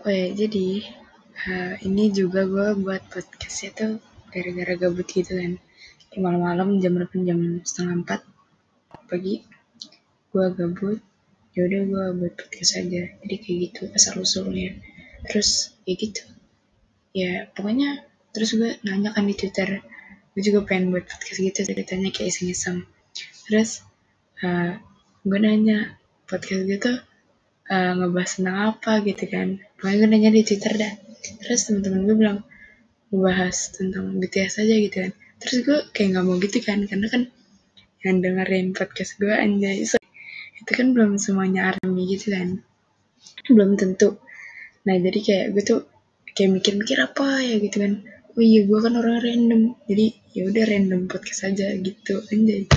Oh ya, jadi uh, ini juga gue buat podcastnya tuh gara-gara gabut gitu kan. Kayak malam-malam jam berapa? Jam setengah empat pagi gue gabut. Ya udah gue buat podcast aja. Jadi kayak gitu asal usulnya terus ya gitu. Ya pokoknya terus gue nanya kan di twitter gue juga pengen buat podcast gitu ceritanya kayak iseng-iseng. Terus uh, gue nanya podcast gitu uh, ngebahas tentang apa gitu kan. Pokoknya gue nanya di twitter dah. Terus teman-teman gue bilang ngebahas tentang BTS aja gitu kan. Terus gue kayak nggak mau gitu kan karena kan yang dengerin podcast gue anjay. So, itu kan belum semuanya army gitu kan. Belum tentu. Nah jadi kayak gue tuh kayak mikir-mikir apa ya gitu kan. Oh iya gue kan orang random. Jadi ya udah random podcast aja gitu anjay